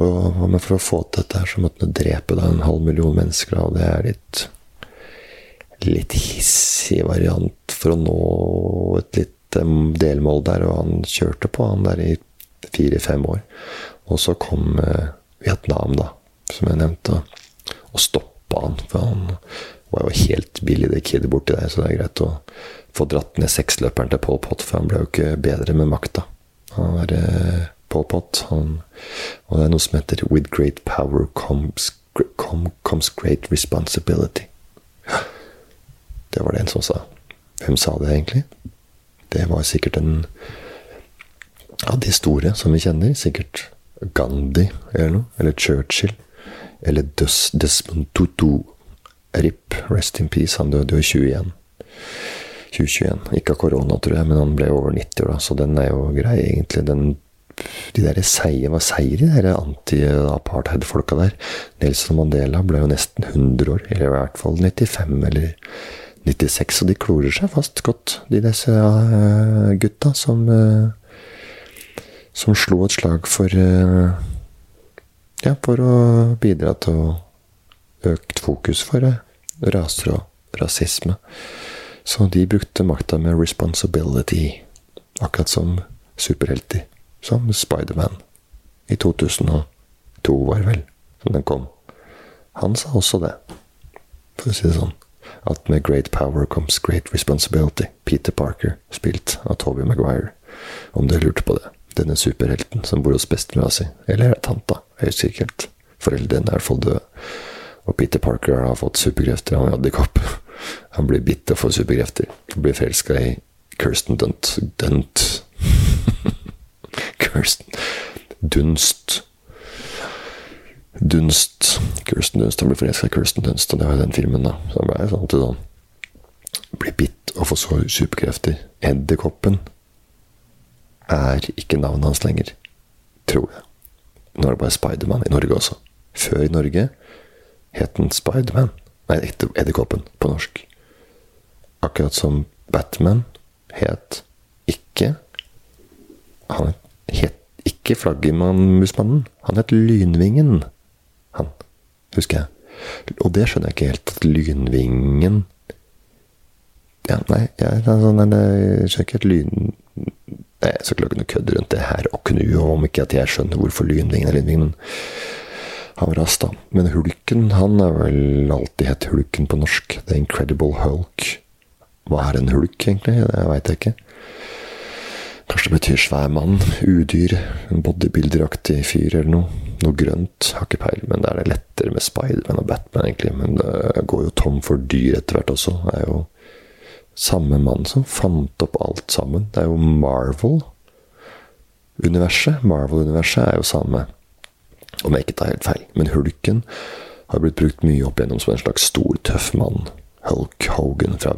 Og, men for å få til dette så måtte han drepe da, en halv million mennesker, og det er litt litt hissig variant for å nå et litt delmål der, og han kjørte på han der i fire-fem år. Og så kom eh, Vietnam, da, som jeg nevnte, og stoppa han. For han var jo helt billig, det kidet borti der, så det er greit å få dratt ned seksløperen til Pol Pot, for han ble jo ikke bedre med makta. Han var Pol Pot, han, og det er noe som heter 'With great power comes, comes great responsibility'. Det var det en som sa. Hvem sa det egentlig? Det var sikkert en av de store som vi kjenner. Sikkert Gandhi eller noe. Eller Churchill. Eller Des Desmond Tutu. RIP, rest in peace. Han døde jo i 21. 2021. Ikke av korona, tror jeg, men han ble over 90 år, da, så den er jo grei, egentlig. Den, de der seier var seier, de der anti-apartheid-folka der. Nelson Mandela ble jo nesten 100 år, eller i hvert fall 95 eller 96, og de klorer seg fast godt, de disse uh, gutta som uh, som slo et slag for uh, ja, for å bidra til økt fokus for raser og rasisme. Så de brukte makta med responsibility, akkurat som superhelter. Som Spiderman i 2002, var vel, som den kom. Han sa også det, for å si det sånn. At med great power comes great responsibility. Peter Parker, spilt av Toby Maguire. Om du lurte på det. Denne superhelten som bor hos bestemora si. Eller er det tanta? Jeg husker ikke helt. Foreldrene er i hvert fall døde. Og Peter Parker har fått superkrefter. Han er edderkopp. Han blir bitt og får superkrefter. Blir forelska i Kirsten Dunt. Dunt. Kirsten Dunst. Dunst. Kirsten Dunst. Han blir forelska i Kirsten Dunst, og det var jo den filmen, da. Så han ble sånn til sånn Blir bitt og får superkrefter. Edderkoppen er ikke navnet hans lenger. Tror jeg. Nå er det bare Spiderman i Norge også. Før i Norge het den Spiderman. Nei, Edderkoppen på norsk. Akkurat som Batman het ikke Han het ikke Flaggermusmannen. Han het Lynvingen. Han, husker jeg. Og det skjønner jeg ikke helt. At Lynvingen Ja, nei, jeg, jeg skjønner ikke helt lyn... Nei, jeg skal ikke noe kødd rundt det her og knu, om ikke at jeg skjønner hvorfor Lynvingen er Lynvingen. Han var da. Men Hulken, han er vel alltid hett Hulken på norsk. The Incredible Hulk. Hva er en hulk, egentlig? Det veit jeg ikke. Kanskje det betyr svær mann, udyr, en bodybuilderaktig fyr eller noe. Noe grønt, har ikke peil, men det er det lettere med Spiderman og Batman, egentlig. Men det går jo tom for dyr etter hvert også. Det er jo samme mann som fant opp alt sammen. Det er jo Marvel. Universet, Marvel-universet, er jo samme om jeg ikke tar helt feil. Men hulken har blitt brukt mye opp igjennom som en slags stor, tøff mann. Hulk Hogan fra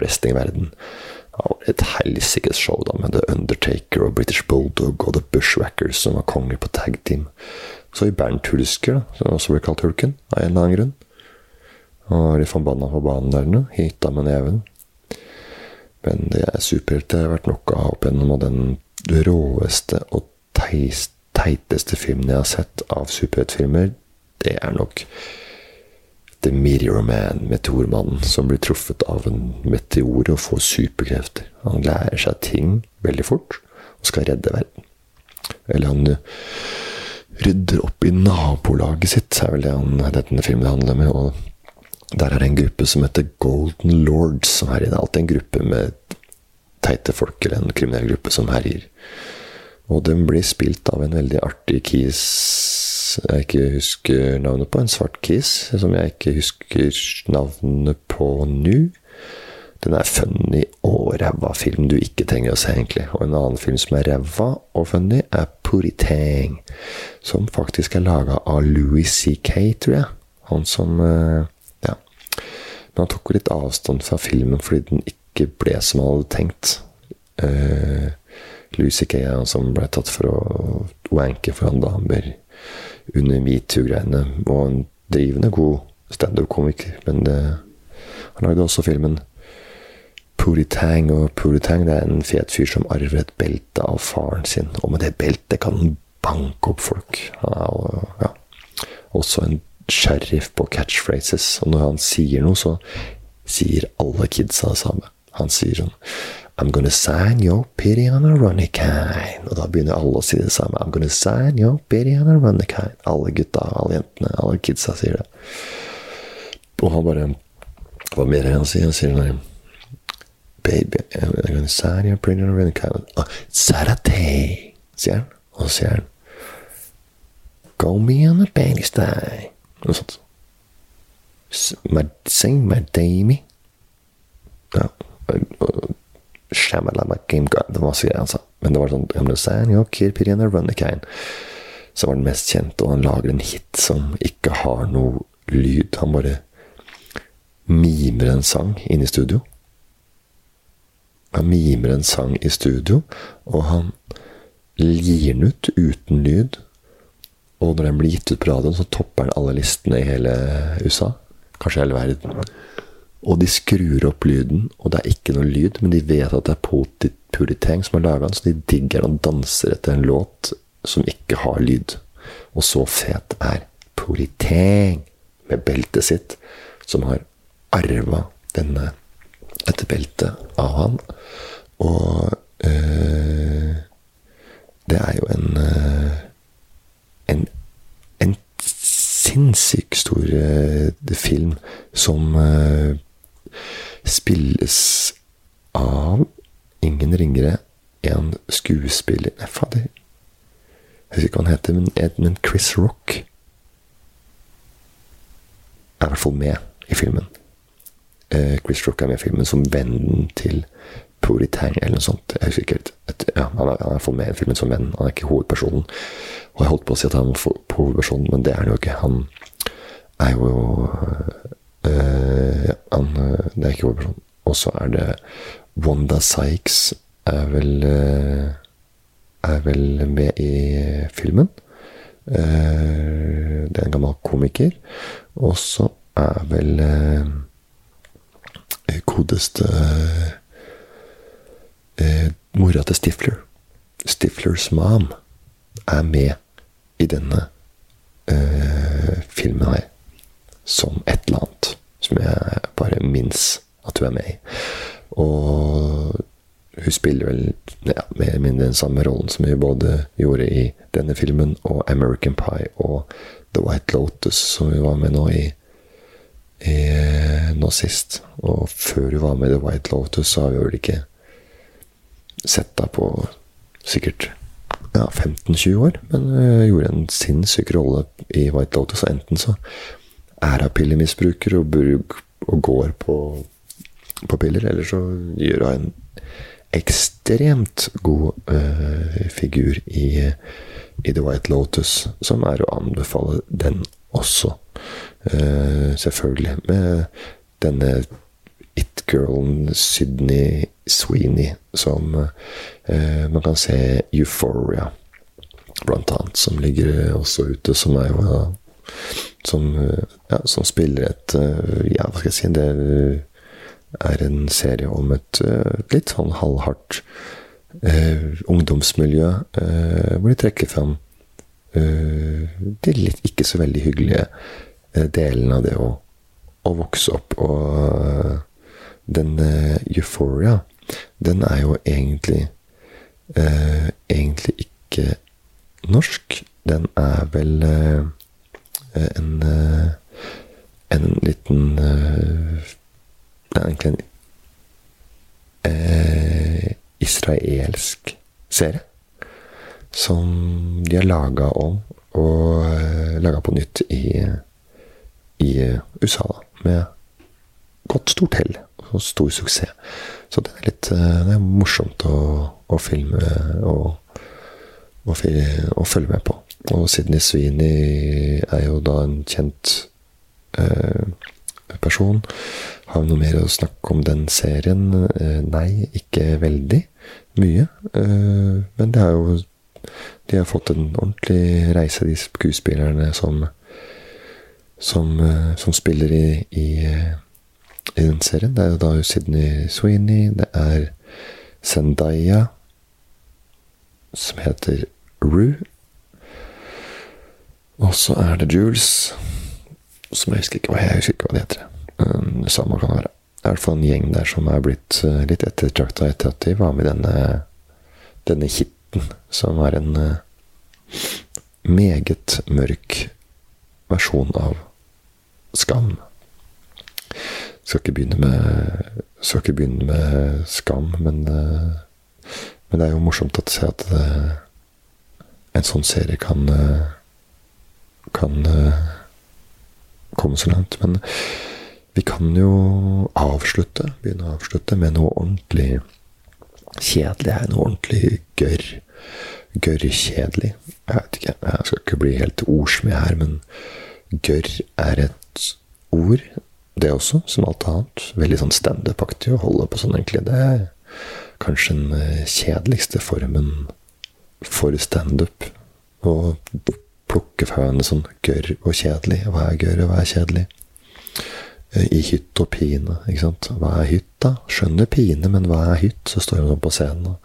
Et helsikes show da, med The Undertaker og British Bulldog og The Bushwackers som var konger på tag team. Så i Bernt Hulsker, da, som også ble kalt Hulken, av en eller annen grunn. Og de forbanna på banen der nå. Hita med neven. Men det er superhelt. Det har vært noe av opp gjennom, og den råeste og teist teiteste filmen jeg har sett av superheltfilmer, det er nok The Meteor Man, meteormannen, som blir truffet av en meteor og får superkrefter. Han lærer seg ting veldig fort og skal redde verden. Eller han eh, rydder opp i nabolaget sitt, er vel det han, denne filmen handler med. Og der er det en gruppe som heter Golden Lords, som herjer. Det er alltid en gruppe med teite folk, eller en kriminell gruppe, som herjer. Og den blir spilt av en veldig artig kis jeg ikke husker navnet på. En svart kiss som jeg ikke husker navnet på nå. Den er funny og ræva film du ikke trenger å se, egentlig. Og en annen film som er ræva og funny, er Puritang. Som faktisk er laga av Louis C.K., tror jeg. Han som eh, Ja. Men han tok litt avstand fra filmen fordi den ikke ble som han hadde tenkt. Uh, Louis C.K. er han som ble tatt for å wanke foran damer under metoo-greiene. Og en drivende god standup-komiker. Men det, han lagde også filmen Puritang, og Puritang det er en fet fyr som arver et belte av faren sin. Og med det beltet kan han banke opp folk. Han er ja, også en sheriff på catchphrases. Og når han sier noe, så sier alle kidsa det samme. Han sier sånn I'm gonna sign your pity on a runny kind. Og da begynner alle å si det samme. I'm gonna sign your pity on a runny kind. Alle gutta, alle jentene, alle kidsa sier det. Og han bare Hva mer er han sier? Han sier sånn Baby, I'm gonna sign your pity on a runny kind. Oh, Saturday, sier han. Og så sier han Go me on a style. Noe sånt. Sing my Damie. Ja. Shamalama Game God. Det var masse greier han sa. Men det var sånn gamle San, ja, Kirpirian Runnikain. Som var den mest kjente, og han lager en hit som ikke har noe lyd. Han bare mimer en sang inne i studio. Han mimer en sang i studio, og han lir den ut uten lyd. Og når den blir gitt ut på radioen, så topper den alle listene i hele USA. Kanskje hele verden. Og de skrur opp lyden, og det er ikke noe lyd, men de vet at det er Puritang som har laga den, så de digger den og danser etter en låt som ikke har lyd. Og så fet er Puritang med beltet sitt, som har arva denne, dette beltet av han. Og øh, det er jo en øh, en, en sinnssykt stor øh, film som spilles av ingen ringere enn skuespiller Nei, fader. Jeg husker ikke hva han heter, men, men Chris Rock er i hvert fall med i filmen. Eh, Chris Rock er med i filmen som vennen til Puri Tang, eller noe sånt. Jeg husker ikke. Ja, han er, i hvert fall med i filmen som venn. Han er ikke hovedpersonen. Og jeg holdt på å si at han var hovedpersonen, men det er han jo ikke. Han er jo Uh, han, eh, det er ikke hovedpersonen. Og så er det Wanda Sykes er vel uh, er vel med i filmen. Det er en gammel komiker. Og så er vel godeste mora til Stifler, Stiflers mom, er med i denne filmen her som et eller annet. Som jeg bare minnes at hun er med i. Og hun spiller vel ja, mer eller mindre den samme rollen som hun både gjorde i denne filmen og American Pie og The White Lotus, som hun var med nå i, i nå sist. Og før hun var med i The White Lotus, så har vi vel ikke sett henne på sikkert ja, 15-20 år. Men hun gjorde en sinnssyk rolle i White Lotus, og enten så er av pillemisbruker og, og, går på, på, piller. Eller så gjør hun en ekstremt god uh, figur i, i, The White Lotus, som er å anbefale den også. Uh, selvfølgelig. Med denne it-girlen Sydney Sweeney, som uh, man kan se Euphoria, blant annet, som ligger også ute, som er jo som, eh, ja, som spiller et eh, Ja, hva skal jeg si Det er en serie om et eh, litt sånn halvhardt uh, ungdomsmiljø, uh, hvor de trekker fram uh, de litt ikke så veldig hyggelige delene av det å, å, vokse opp. Og den Euphoria, den er jo egentlig egentlig ikke norsk. Den er vel en, eh, en liten eh, Egentlig en eh, israelsk serie. Som de har laga om og laga på nytt i, i USA, da, med godt stort hell og stor suksess. Så det er litt det er morsomt å, å filme og, og, og, følge med på. Og Sidney Sweeney er jo da en kjent eh, person. Har vi noe mer å snakke om den serien? Eh, nei, ikke veldig mye. Eh, men det er jo De har fått en ordentlig reise, de skuespillerne som som, som spiller i, i i den serien. Det er jo da Sydney Sweeney, det er Zendaya, som heter Rue. Og så er det Jules, som jeg husker ikke hva, jeg husker ikke hva det heter. Samme kan være. Det er i hvert fall en gjeng der som er blitt uh, litt ettertrakta etter at de var med i denne, denne hiten, som er en uh, meget mørk versjon av Skam. Skal ikke begynne med, skal ikke begynne med skam, men, uh, men det er jo morsomt å se at uh, en sånn serie kan kan komme så langt. Men vi kan jo avslutte, begynne å avslutte med noe ordentlig kjedelig. Noe ordentlig gørr. Gørrkjedelig. Jeg vet ikke, jeg skal ikke bli helt ordsmed her, men gørr er et ord det også, som alt annet. Veldig sånn standup-aktig å holde på sånn, egentlig. Det er kanskje den eh, kjedeligste formen for standup. Å plukke fra hverandre sånn gørr og kjedelig. Hva er gørr, og hva er kjedelig? Eh, I hytt og pine, ikke sant. Hva er hytt, da? Skjønner pine, men hva er hytt? Så står hun på scenen.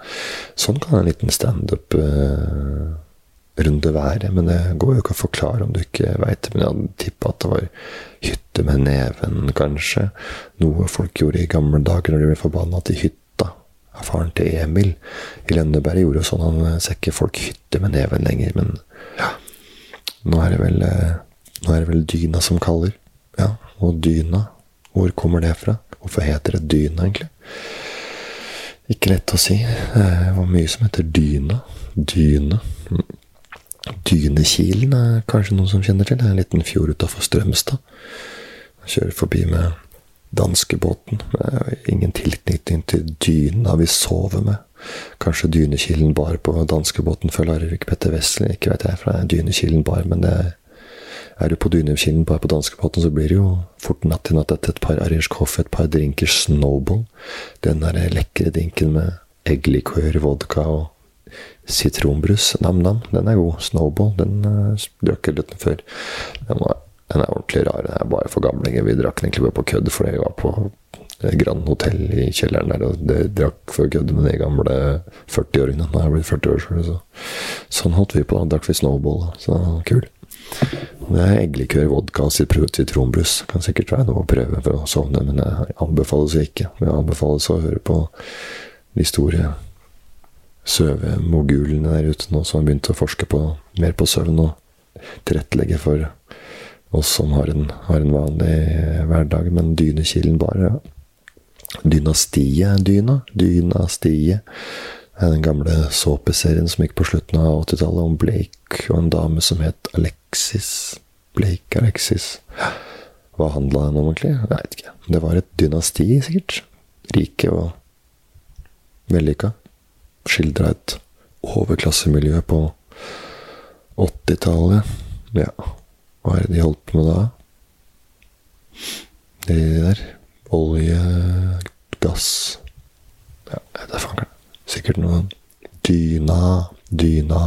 Sånn kan en liten standup uh, runde være. Men det går jo ikke å forklare om du ikke veit. Men jeg hadde tippa at det var hytte med neven, kanskje. Noe folk gjorde i gamle dager når de ble forbanna til hytta. Faren til Emil i Lønneberg gjorde jo sånn. Han ser ikke folk hytte med neven lenger. Men nå er det vel, eh, nå er det vel dyna som kaller. Ja, og dyna, hvor kommer det fra? Hvorfor heter det dyna, egentlig? Ikke lett å si. Det var mye som heter dyna. Dyne. Dynekilen er kanskje noen som kjenner til. Det er en liten fjord utafor Strømstad. Jeg kjører forbi med danskebåten. Ingen tilknytning til dyna vi sover med. Kanskje Dynekilden bar på danskebåten før Larvik Petter Wessel. Ikke vet jeg, for det er Dynekilden bar, men det er, er du på Dynekilen bar på danskebåten, så blir det jo fort natt til natt etter et par Irish coffee, et par drinker Snowball. Den der lekre drinken med egglikør, vodka og Sitronbrus, nam-nam, den er god. Snowball, den uh, drakk jeg litt før. Den, var, den, er ordentlig rar. Den er bare for gamlinger. Vi drakk den egentlig bare på kødd fordi vi var på Grand Hotell i kjelleren der, og det drakk for kødd med de gamle 40-åringene. Nå er jeg blitt 40 år, så sånn holdt vi på. da, Drakk vi Snowball, så kul. Det er eggelikør, vodka og sitronbrus. Kan sikkert være noe å prøve for å sovne, men det anbefales ikke. Det anbefales å høre på de store søvemogulene der ute nå som har begynt å forske på, mer på søvn og tilrettelegge for oss som har en, har en vanlig hverdag. Men Dynekilen bare ja. Dynastiet-dyna. Dynastiet den gamle såpeserien som gikk på slutten av 80-tallet, om Blake og en dame som het Alexis. Blake Alexis. Hva handla den om, egentlig? Jeg vet ikke. Det var et dynasti, sikkert. Rike og vellykka skildra et overklassemiljø på 80-tallet. Ja, hva er det de holdt på med da? Det der Olje, gass Ja, det er fankeren. Sikkert noe Dyna, dyna,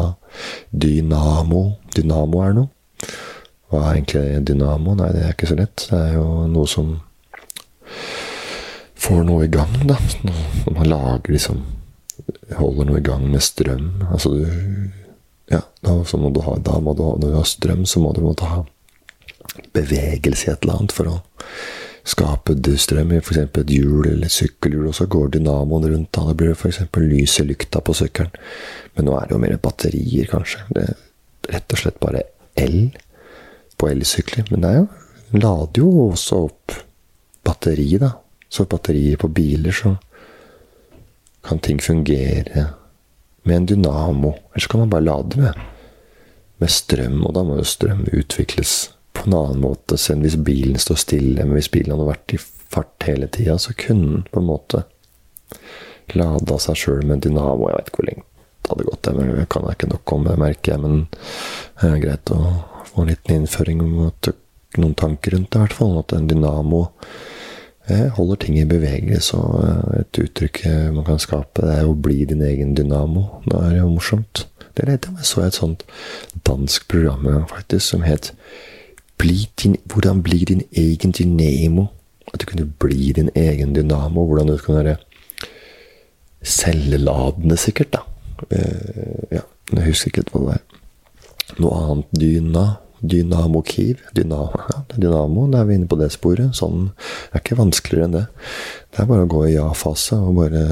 dynamo. Dynamo er noe. Hva er egentlig dynamo? Nei, det er ikke så lett. Det er jo noe som får noe i gang, da. Når man lager liksom holder noe i gang med strøm. Altså du Ja, da, må du ha, da må du ha, når du har strøm, så må du måtte ha bevegelse i et eller annet for å skape strøm i f.eks. et hjul eller et sykkelhjul, og så går dynamoen rundt. Da det blir f.eks. lys i lykta på sykkelen. Men nå er det jo mer batterier, kanskje. Det er rett og slett bare el på elsykler. Men det er jo lader jo også opp batteri, da. Så batterier på biler, så kan ting fungere med en dynamo. Eller så kan man bare lade med, med strøm, og da må jo strøm utvikles på en annen måte. Selv hvis bilen står stille, men hvis bilen hadde vært i fart hele tida, så kunne den på en måte lada seg sjøl med dynamo. Jeg vet ikke hvor lenge det hadde gått, det kan jeg ikke nok om, det merker jeg. Men det er greit å få en liten innføring mot noen tanker rundt det, i hvert fall. At en dynamo eh, holder ting i bevegelse. Og eh, et uttrykk man kan skape, det er å bli din egen dynamo. Det er jo morsomt. Det er jeg så et sånt dansk program faktisk, som het bli din, Hvordan bli din egen dynamo? At du kunne bli din egen dynamo. Hvordan du kunne være selvladende, sikkert. da. Uh, ja, jeg husker ikke hva det er. Noe annet dyna. Dynamo Kiev. Dynamo, ja, dynamo, da er vi inne på det sporet. Sånn det er ikke vanskeligere enn det. Det er bare å gå i ja-fase og bare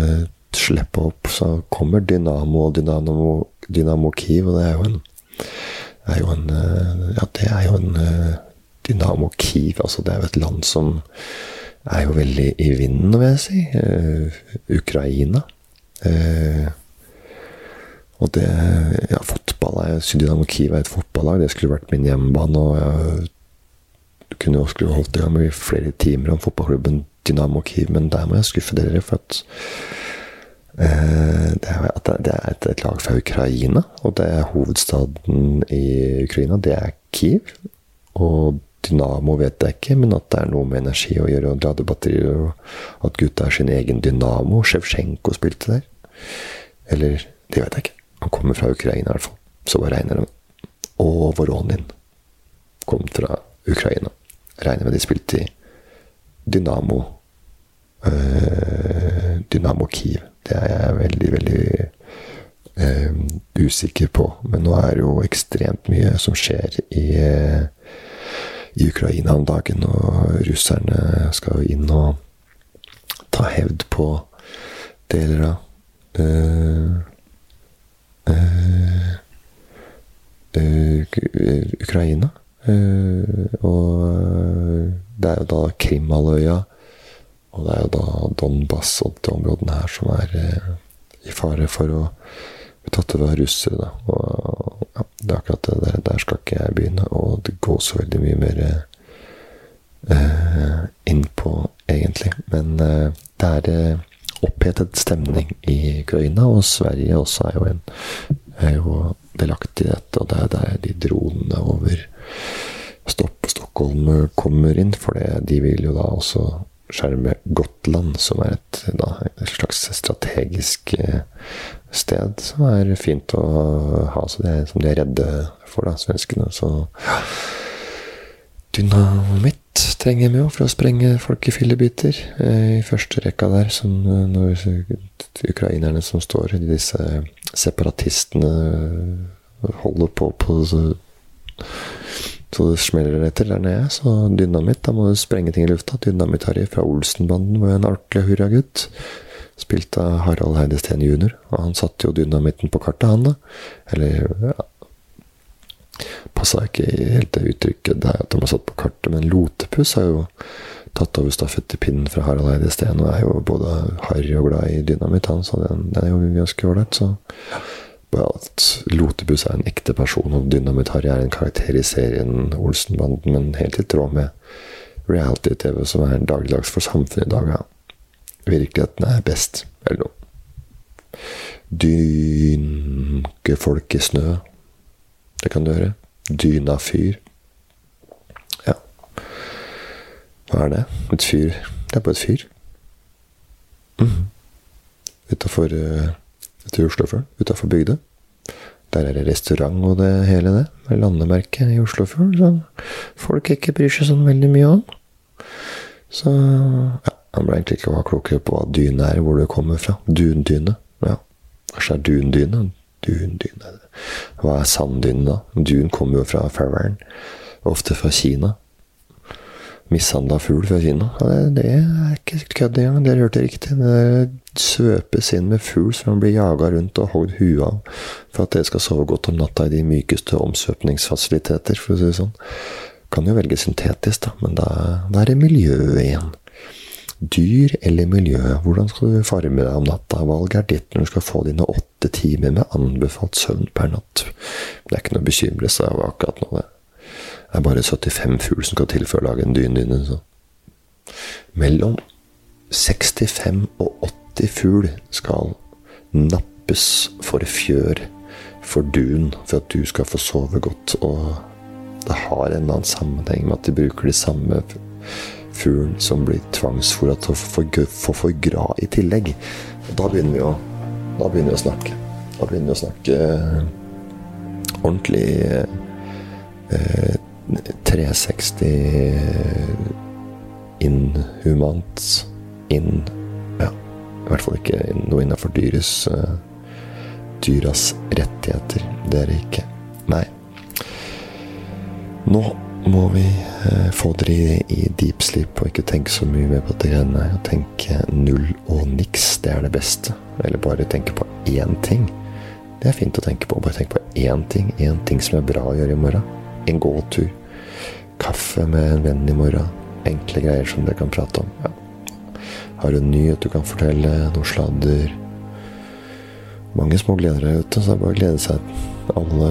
slippe opp. Så kommer Dynamo og Dynamo, Dynamo Kiev, og det er jo en er jo en eh, Ja, det er jo en eh, Dynamo Kiev. Altså, det er jo et land som er jo veldig i vinden, vil jeg si. Uh, Ukraina. Uh, og det Ja, fotball er Dynamo Kiev er et fotballag. Det skulle vært min hjemmebane. Og jeg kunne jo skulle holdt i gang med flere timer om fotballklubben Dynamo Kiev, men der må jeg skuffe dere, for at det er, det er et, et, lag fra Ukraina, og det er hovedstaden i Ukraina. Det er Kiev. Og Dynamo vet jeg ikke, men at det er noe med energi å gjøre, og lade batterier, og at gutta er sin egen dynamo. Sjevsjenko spilte der. Eller Det vet jeg ikke. Han kommer fra Ukraina, i hvert fall. Så hva regner det? Og Voronin kom fra Ukraina. Regner med de spilte i Dynamo Dynamo Kiev. Det er jeg veldig, veldig øh, usikker på. Men nå er det jo ekstremt mye som skjer i i Ukraina om dagen, og russerne skal jo inn og ta hevd på deler av uh, uh, uh, Ukraina. og det er jo da Krimhalvøya, og det er jo da Donbas og de områdene her som er i fare for å bli tatt over av russere. da, og ja, det er akkurat det der. Der skal ikke jeg begynne å gå så veldig mye mer eh, inn egentlig. Men eh, det er eh, opphetet stemning i Ukraina, og Sverige også er jo, en, er jo delaktig i dette. Og det er der de dronene over Stopp Stockholm kommer inn, for det, de vil jo da også skjerme Gotland, som er et, da, et slags strategisk sted som er fint å ha. Så det som de er redde for, da, svenskene. Så dynamitt trenger vi jo for å sprenge folk i fillebiter. Eh, I første rekka der, som eh, når ukrainerne som står, disse separatistene holder på på så, det smeller etter der nede. Så dynamitt, da må du sprenge ting i lufta. Dynamitt-Harry fra Olsenbanden var en ordentlig hurragutt. Spilt av Harald Heide Steen jr. Og han satte jo dynamitten på kartet, han da. Eller ja, Passa ikke helt det uttrykket der at de har satt på kartet, men Lotepus har jo tatt over stafettpinnen fra Harald Heide Steen og er jo både harry og glad i dynamitt, han, så den, den, er jo ganske ålreit. Så bare at Lotebus er en ekte person, og Dynamitt-Harry er en karakter i serien Olsenbanden, men helt i tråd med reality-TV som er dagligdags for samfunnet i dag. Ja virkeligheten er best, eller noe. Dynke folk i snø. Det kan du gjøre. Dyna fyr. Ja. Hva er det? Et fyr. Det er på et fyr. Mm. Utafor uh, Oslofjorden. Utafor bygda. Der er det restaurant og det hele det. Med landemerke i Oslofjorden. Som folk ikke bryr seg sånn veldig mye om. Så ja. Han ble egentlig ikke klokere på hva dyne er, hvor det kommer fra. Dundyne. Ja. Det er dundyne? Dundyne. Hva er sanddyne, da? Dun kommer jo fra Farewell. Ofte fra Kina. Mishandla fugl fra Kina. Det, er ikke kødd engang. Dere hørte riktig. Det svøpes inn med fugl som blir jaga rundt og hogd huet av for at dere skal sove godt om natta i de mykeste omsvøpningsfasiliteter, for å si det sånn. Kan jo velge syntetisk, da, men da, da er det miljøet igjen. Dyr eller miljø? Hvordan skal du farme deg om natta? Valget er ditt når du skal få dine åtte timer med anbefalt søvn per natt. Det er ikke noe å bekymre seg over akkurat nå. Det er bare 75 fugl som skal til for å lage en dyne dine. Så. Mellom 65 og 80 fugl skal nappes for fjør for dun for at du skal få sove godt. Og det har en eller annen sammenheng med at de bruker de samme fuglen som blir tvangsfôra til å få forgra i tillegg. Og da begynner vi å, begynner vi å snakke. Da begynner vi å snakke eh, ordentlig eh, 360 inhumant. inn Ja, i hvert fall ikke noe innafor dyres uh, dyras rettigheter. Det er det ikke. Nei. Nå må vi uh, få dere i, i deep sleep og ikke tenke så mye mer på det greiene. Tenke null og niks. Det er det beste. Eller bare tenke på én ting. Det er fint å tenke på. Bare tenk på én ting. Én ting som er bra å gjøre i morgen. En gåtur. Kaffe med en venn i morgen. Enkle greier som dere kan prate om. Ja. Har en nyhet du kan fortelle? Noe sladder? Mange små gleder der ute, så det er bare å glede seg. Alle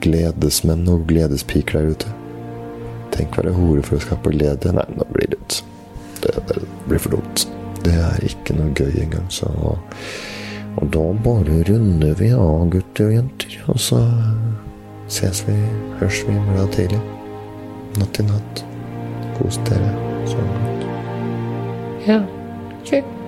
gledesmenn og gledespiker der ute. Tenk være hore for å skape glede. Nei, nå blir det. Det, det, blir for dumt. Det er ikke noe gøy engang, så Og da bare runder vi av, gutter og jenter. Og så ses vi, hørs vi i morgen tidlig. Natt i natt. Kos dere. Sov godt. Ja. Kjør.